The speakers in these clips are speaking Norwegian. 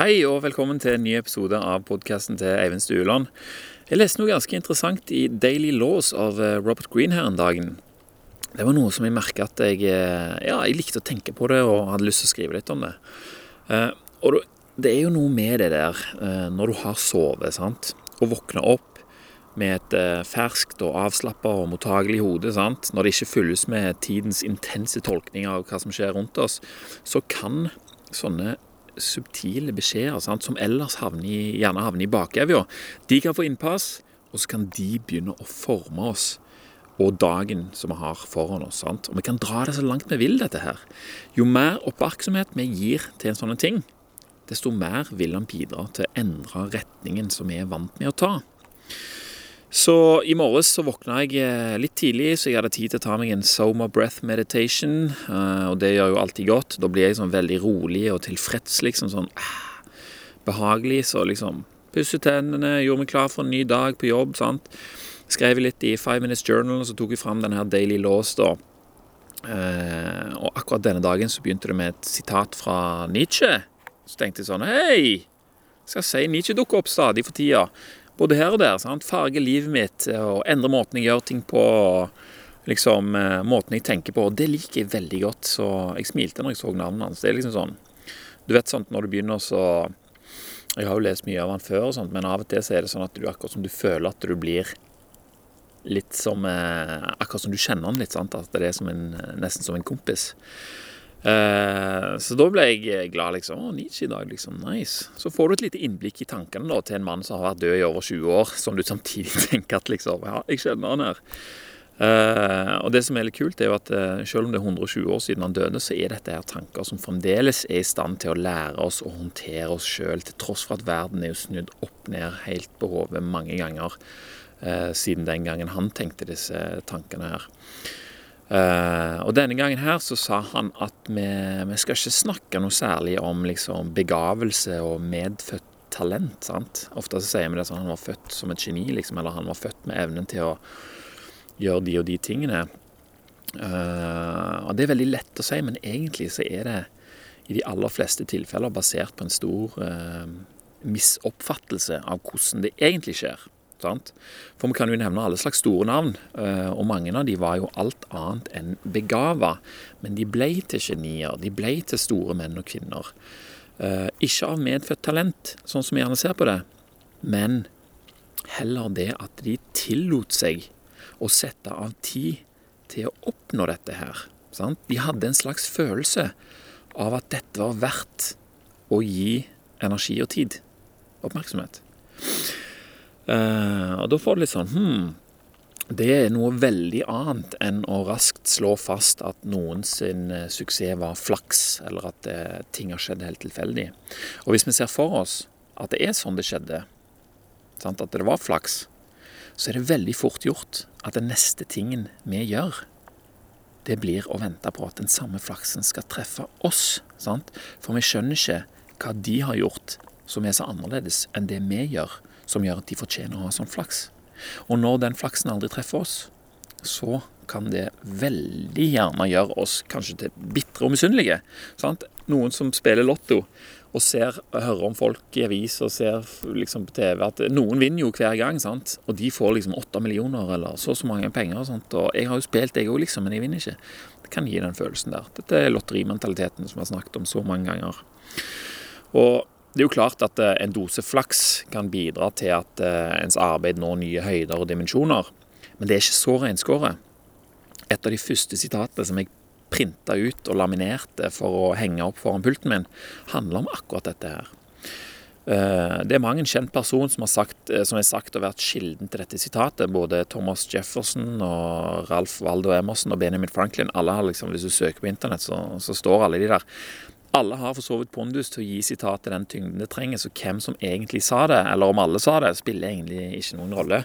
Hei og velkommen til en ny episode av podkasten til Eivind Stueland. Jeg leste noe ganske interessant i Daily Laws av eh, Robert Green her en dagen. Det var noe som jeg merka at jeg, eh, ja, jeg likte å tenke på det og hadde lyst til å skrive litt om det. Eh, og det er jo noe med det der når du har sovet sant? og våkner opp med et ferskt og avslappa og mottagelig hode, sant? når det ikke fylles med tidens intense tolkning av hva som skjer rundt oss, så kan sånne subtile beskjeder sant, som ellers havner i, gjerne havner i bakevja. De kan få innpass, og så kan de begynne å forme oss og dagen som vi har foran oss. Sant? Og vi kan dra det så langt vi vil, dette her. Jo mer oppmerksomhet vi gir til en sånn ting, desto mer vil han bidra til å endre retningen som vi er vant med å ta. Så i morges så våkna jeg eh, litt tidlig, så jeg hadde tid til å ta meg en Soma Breath Meditation. Eh, og det gjør jo alltid godt. Da blir jeg sånn veldig rolig og tilfreds, liksom sånn ah, behagelig. Så liksom pusset tennene, gjorde meg klar for en ny dag på jobb. sant? Skrev litt i Five Minutes Journal, og så tok jeg fram denne her Daily Laws, da. Eh, og akkurat denne dagen så begynte det med et sitat fra Nietzsche. Så tenkte jeg sånn Hei! Skal si Nietzsche dukker opp stadig for tida både her og der. Sant? Farge livet mitt og endre måten jeg gjør ting på. Liksom eh, måten jeg tenker på. Og det liker jeg veldig godt, så jeg smilte når jeg så navnet hans. Det er liksom sånn Du vet sånn når du begynner så Jeg har jo lest mye av han før, og sånt, men av og til så er det sånn at du akkurat som du føler at du blir litt som eh, Akkurat som du kjenner han litt. sant? At det er som en, nesten som en kompis. Uh, så da ble jeg glad, liksom. Å, Nietzsche i dag, liksom. Nice. Så får du et lite innblikk i tankene da, til en mann som har vært død i over 20 år, som du samtidig tenker at liksom Ja, jeg kjenner han her. Uh, og det som er litt kult, er jo at uh, selv om det er 120 år siden han døde, så er dette her tanker som fremdeles er i stand til å lære oss å håndtere oss sjøl, til tross for at verden er jo snudd opp ned helt på hodet mange ganger siden den gangen han tenkte disse tankene her. Uh, og denne gangen her så sa han at vi, vi skal ikke snakke noe særlig om liksom begavelse og medfødt talent. sant? Ofte så sier vi det sånn han var født som et geni, liksom, eller han var født med evnen til å gjøre de og de tingene. Uh, og det er veldig lett å si, men egentlig så er det i de aller fleste tilfeller basert på en stor uh, misoppfattelse av hvordan det egentlig skjer. Sant? For vi kan jo nevne alle slags store navn, eh, og mange av de var jo alt annet enn begava. Men de ble til genier, de ble til store menn og kvinner. Eh, ikke av medfødt talent, sånn som vi gjerne ser på det, men heller det at de tillot seg å sette av tid til å oppnå dette her. Sant? De hadde en slags følelse av at dette var verdt å gi energi og tid. Oppmerksomhet. Uh, og da får du litt sånn Hm, det er noe veldig annet enn å raskt slå fast at noen sin eh, suksess var flaks, eller at uh, ting har skjedd helt tilfeldig. Og hvis vi ser for oss at det er sånn det skjedde, sant? at det var flaks, så er det veldig fort gjort at den neste tingen vi gjør, det blir å vente på at den samme flaksen skal treffe oss. Sant? For vi skjønner ikke hva de har gjort som er så annerledes enn det vi gjør som gjør at de fortjener å ha sånn flaks. Og når den flaksen aldri treffer oss, så kan det veldig gjerne gjøre oss kanskje til bitre og misunnelige. Noen som spiller lotto og ser hører om folk i avis og ser liksom på TV at noen vinner jo hver gang, sant? og de får liksom åtte millioner eller så og så mange penger. Sant? Og jeg har jo spilt, jeg òg, liksom, men jeg vinner ikke. Det kan gi den følelsen der. Dette er lotterimentaliteten som vi har snakket om så mange ganger. Og det er jo klart at eh, en dose flaks kan bidra til at eh, ens arbeid når nye høyder og dimensjoner, men det er ikke så reinskåret. Et av de første sitatene som jeg printa ut og laminerte for å henge opp foran pulten min, handler om akkurat dette her. Eh, det er mange kjent person som har sagt, som er sagt og vært kilden til dette sitatet. Både Thomas Jefferson og Ralph Waldo Emerson og Benjamin Franklin. Alle har liksom, Hvis du søker på internett, så, så står alle de der. Alle har for så vidt pondus til å gi sitatet den tyngden det trenger, så hvem som egentlig sa det, eller om alle sa det, spiller egentlig ikke noen rolle.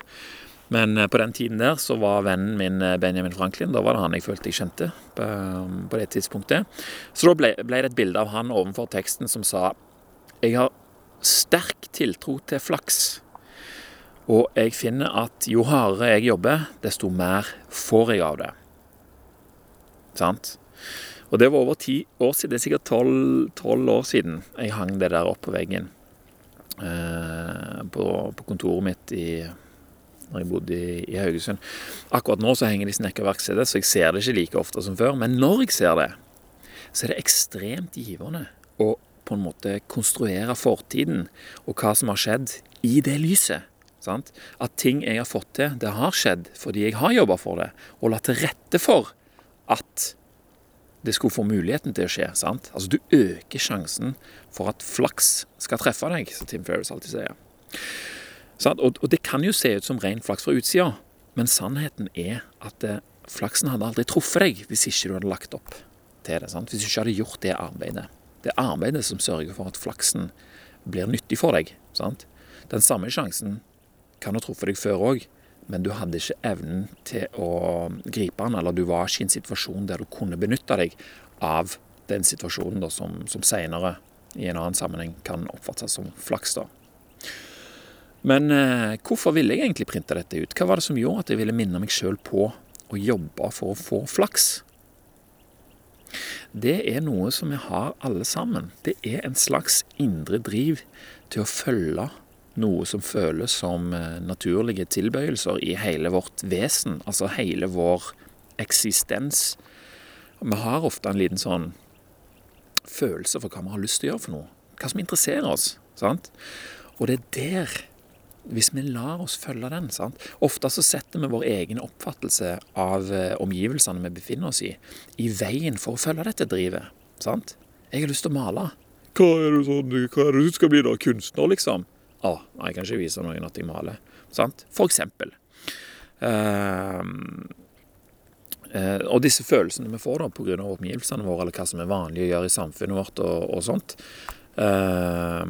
Men eh, på den tiden der så var vennen min eh, Benjamin Franklin Da var det han jeg følte jeg kjente på, på det tidspunktet. Så da ble, ble, det et bilde av han overfor teksten som sa Jeg har sterk tiltro til flaks. Og jeg finner at jo hardere jeg jobber, desto mer får jeg av det. Sant? Og det var over ti år siden. Det er sikkert tolv år siden jeg hang det der opp på veggen eh, på, på, kontoret mitt i når jeg bodde i, i, Haugesund. Akkurat nå så henger det i snekkerverkstedet, så jeg ser det ikke like ofte som før. Men når jeg ser det, så er det ekstremt givende å på en måte konstruere fortiden og hva som har skjedd, i det lyset. Sant? At ting jeg har fått til, det har skjedd fordi jeg har jobba for det, og la til rette for at det skulle få muligheten til å skje. sant? Altså Du øker sjansen for at flaks skal treffe deg, som Tim Ferris alltid sier. Og, og, det kan jo se ut som ren flaks fra utsida, men sannheten er at eh, flaksen hadde aldri truffet deg hvis ikke du hadde lagt opp til det. sant? Hvis du ikke hadde gjort det arbeidet. Det er arbeidet som sørger for at flaksen blir nyttig for deg. sant? Den samme sjansen kan ha truffet deg før òg, men du hadde ikke evnen til å gripe den, eller du var ikke i en situasjon der du kunne benytte deg av den situasjonen da, som, som senere i en annen sammenheng kan oppfattes som flaks. da. Men eh, hvorfor ville jeg egentlig printe dette ut? Hva var det som gjorde at jeg ville minne meg sjøl på å jobbe for å få flaks? Det er noe som vi har alle sammen. Det er en slags indre driv til å følge noe som føles som eh, naturlige tilbøyelser i hele vårt vesen, altså hele vår eksistens. Vi har ofte en liten sånn følelse for hva vi har lyst til å gjøre for noe. Hva som interesserer oss. sant? Og det er der, hvis vi lar oss følge den sant? Ofte så setter vi vår egen oppfattelse av eh, omgivelsene vi befinner oss i, i veien for å følge dette drivet. sant? Jeg har lyst til å male. Hva er det, sånn, hva er det du skal bli da? Kunstner, liksom? Å, jeg kan ikke vise noen at jeg maler. Sant? For eksempel. Uh, og disse følelsene vi får da pga. omgivelsene våre, eller hva som er vanlig å gjøre i samfunnet vårt og, og sånt, uh,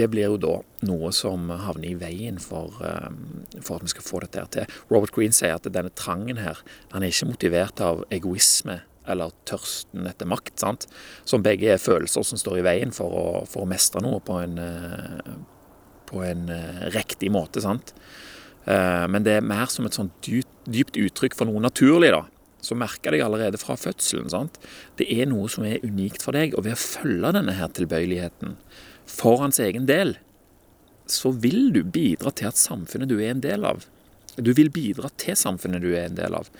det blir jo da noe som havner i veien for, for, at vi skal få dette her til. Robert Green sier at denne trangen her, han er ikke motivert av egoisme eller tørsten etter makt, sant? som begge er følelser som står i veien for å, for å mestre noe på en, eh, på en eh, riktig måte. sant? Eh, men det er mer som et dypt, dypt uttrykk for noe naturlig. da. Så merker deg allerede fra fødselen. sant? Det er noe som er unikt for deg. Og ved å følge denne her tilbøyeligheten for hans egen del, så vil du bidra til at samfunnet du er en del av, du vil bidra til samfunnet du er en del av.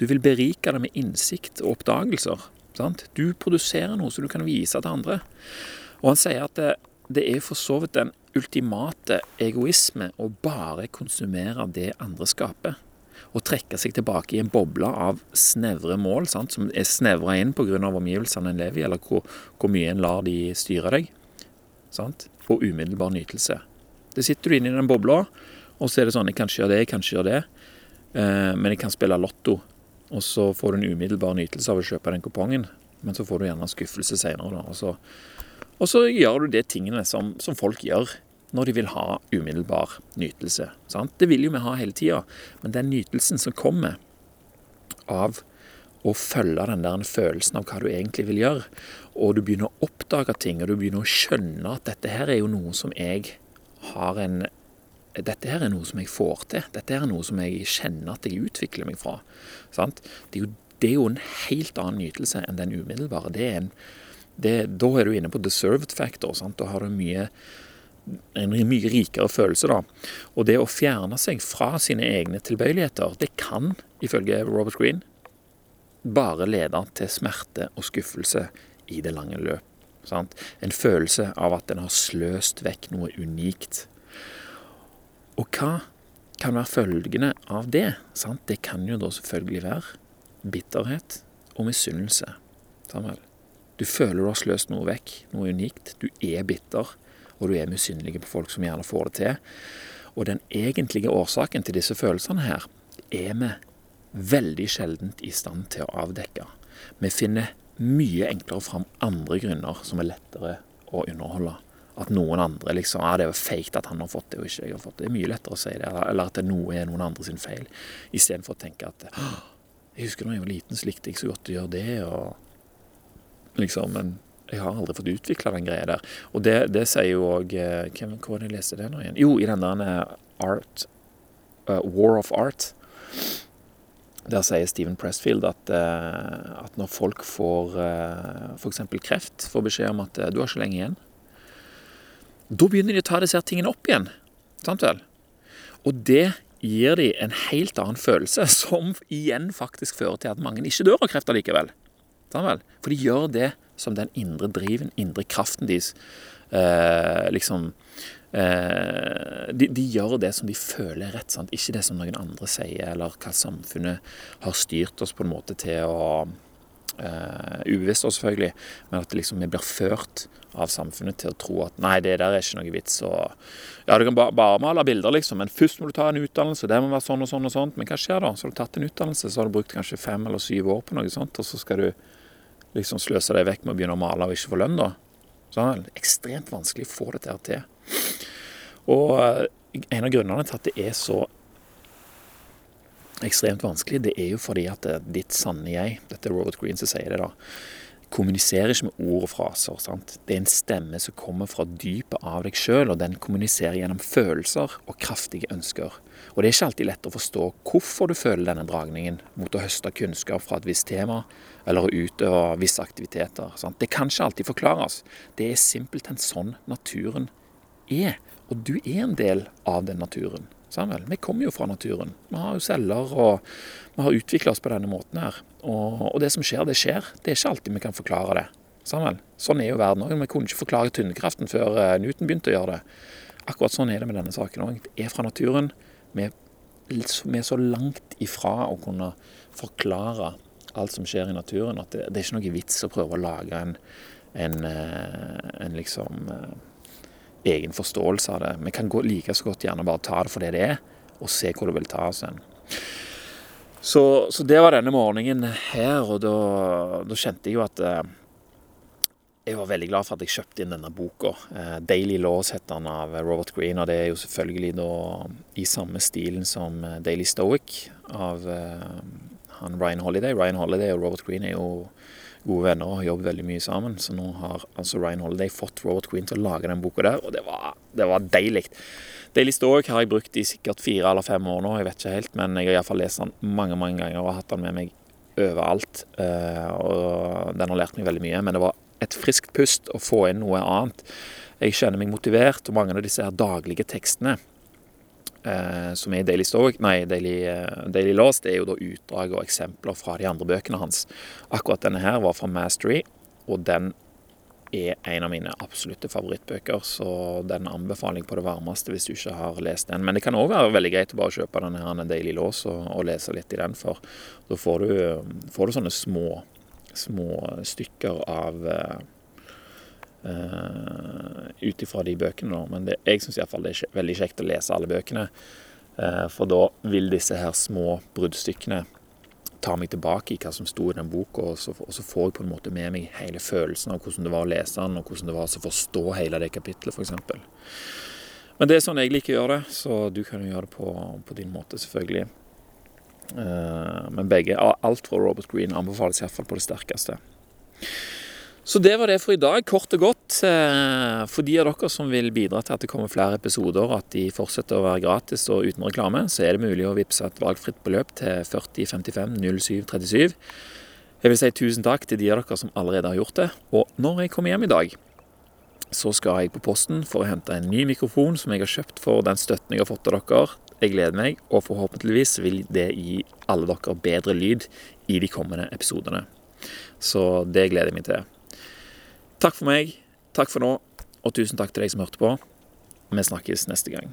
Du vil berike det med innsikt og oppdagelser. Sant? Du produserer noe som du kan vise til andre. Og han sier at det, det er for så vidt den ultimate egoisme å bare konsumere det andre skaper. Og trekke seg tilbake i en boble av snevre mål, sant? som er snevra inn pga. omgivelsene en lever i, eller hvor, hvor, mye en lar de styre deg. Sant? Og umiddelbar nytelse. Det sitter du inne i den bobla, og så er det sånn Jeg kan ikke gjøre det, jeg kan ikke gjøre det. Eh, men jeg kan spille lotto. Og så får du en umiddelbar nytelse av å kjøpe den kupongen. Men så får du gjerne en skuffelse seinere. Og, så, og så gjør du de tingene som, som, folk gjør når de vil ha umiddelbar nytelse. Sant? Det vil jo vi ha hele tida. Men den nytelsen som kommer av å følge den der følelsen av hva du egentlig vil gjøre, og du begynner å oppdage ting, og du begynner å skjønne at dette her er jo noe som jeg har en dette her er noe som jeg får til. Dette her er noe som jeg kjenner at jeg utvikler meg fra. Det, er jo, det er jo en helt annen nytelse enn den umiddelbare. Er en, det, da er du inne på deserved factor. Sant? Da har du mye, en mye rikere følelse. da. Og det å fjerne seg fra sine egne tilbøyeligheter, det kan, ifølge Robert Green, bare lede til smerte og skuffelse i det lange løp. En følelse av at en har sløst vekk noe unikt og hva kan være følgene av det? Sant? Det kan jo da selvfølgelig være bitterhet og misunnelse. Du føler du har sløst noe vekk, noe unikt. Du er bitter, og du er misunnelig på folk som gjerne får det til. Og den egentlige årsaken til disse følelsene her er vi veldig sjeldent i stand til å avdekke. Vi finner mye enklere fram andre grunner som er lettere å underholde at noen andre liksom Ja, det er jo fake at han har fått det, og ikke jeg har fått det. Det er mye lettere å si det. Eller at det noe er noen andre sin feil. Istedenfor å tenke at Jeg husker da jeg var liten, så likte jeg så godt å gjøre det, og liksom Men jeg har aldri fått utvikla den greia der. Og det, det sier jo òg eh, Hvor var det jeg leste det nå igjen? Jo, i den der Art uh, War of Art. Der sier Steven Pressfield at, at når folk får f.eks. kreft, får beskjed om at du har ikke lenge igjen, da begynner de å ta disse tingene opp igjen. Sant vel? Og det gir de en helt annen følelse, som igjen faktisk fører til at mange ikke dør av kreft allikevel. For de gjør det som den indre driven, indre kraften deres. Eh, liksom eh, de, de, gjør det som de føler er rett, sant? ikke det som noen andre sier, eller hva samfunnet har styrt oss på en måte til å Uh, ubevisst også, selvfølgelig, men at liksom, vi blir ført av samfunnet til å tro at nei, det der er ikke noe vits. Og, ja, Du kan ba bare male bilder, liksom, men først må du ta en utdannelse. Det må være sånn og sånn og sånt. Men hva skjer da? Så har du tatt en utdannelse, så har du brukt kanskje fem eller syv år på noe sånt, og så skal du liksom sløse deg vekk med å begynne å male og ikke få lønn, da. Sånn, ekstremt vanskelig å få dette til. Og uh, en av grunnene til at det er så ekstremt vanskelig, det er jo fordi at ditt sanne jeg, dette er Robert Green som sier det, da, kommuniserer ikke med ord og fraser. sant? Det er en stemme som kommer fra dypet av deg sjøl, og den kommuniserer gjennom følelser og kraftige ønsker. Og det er ikke alltid lett å forstå hvorfor du føler denne dragningen mot å høste kunnskap fra et visst tema, eller å utøve visse aktiviteter. sant? Det kan ikke alltid forklares. Det er simpelthen sånn naturen er. Og du er en del av den naturen. Samuel. Vi kommer jo fra naturen. Vi har jo celler, og vi har utvikla oss på denne måten her. Og, og, det som skjer, det skjer. Det er ikke alltid vi kan forklare det. Samuel. Sånn er jo verden òg. Vi kunne ikke forklare tyngdekraften før eh, Newton begynte å gjøre det. Akkurat sånn er det med denne saken òg. Det er fra naturen. Vi, vi er så langt ifra å kunne forklare alt som skjer i naturen, at det, det er ikke noe vits å prøve å lage en, en, eh, en liksom eh, egen forståelse av det. Vi kan gå like så godt gjerne bare ta det for det det er, og se hvor det vil ta oss hen. Så, så, det var denne morgenen her, og da, da kjente jeg jo at eh, jeg var veldig glad for at jeg kjøpte inn denne boka. Eh, 'Daily Laws' heter den av Robert Green, og det er jo selvfølgelig da i samme stilen som eh, 'Daily Stoic' av eh, han Ryan Holiday. Ryan Holiday og Robert Green er jo gode venner og har jobbet veldig mye sammen. Så nå har altså Ryan Holiday fått Robert Queen til å lage den boka der, og det var, det var deilig. Daily Stoic har jeg brukt i sikkert fire eller fem år nå, jeg vet ikke helt, men jeg har iallfall lest den mange mange ganger og har hatt den med meg overalt. Eh, og den har lært meg veldig mye. Men det var et friskt pust å få inn noe annet. Jeg kjenner meg motivert, og mange av disse her daglige tekstene som er i Daily Stoic, nei, Daily, uh, Daily Laws, det er jo da utdrag og eksempler fra de andre bøkene hans. Akkurat denne her var fra Mastery, og den er en av mine absolutte favorittbøker, så den anbefaling på det varmeste hvis du ikke har lest den. Men det kan òg være veldig greit å bare kjøpe denne her Daily Laws og, og, lese litt i den, for da får du, får du sånne små, små stykker av uh, ut ifra de bøkene, da. Men det, jeg syns iallfall det er veldig kjekt å lese alle bøkene. Uh, for da vil disse her små bruddstykkene ta meg tilbake i hva som sto i den boka, og, og, så får jeg på en måte med meg hele følelsen av hvordan det var å lese den, og hvordan det var å forstå hele det kapitlet, f.eks. Men det er sånn jeg liker å gjøre det, så du kan jo gjøre det på, på din måte, selvfølgelig. Uh, men begge, alt fra Robert Green anbefales iallfall på det sterkeste. Så det var det for i dag, kort og godt. Eh, for de av dere som vil bidra til at det kommer flere episoder, at de fortsetter å være gratis og uten reklame, så er det mulig å vippse et valgfritt beløp til 4055 0737. Jeg vil si tusen takk til de av dere som allerede har gjort det. Og når jeg kommer hjem i dag, så skal jeg på posten for å hente en ny mikrofon som jeg har kjøpt for den støtten jeg har fått av dere. Jeg gleder meg, og forhåpentligvis vil det gi alle dere bedre lyd i de kommende episodene. Så det gleder jeg meg til. Takk for meg, takk for nå, og tusen takk til deg som hørte på. Vi snakkes neste gang.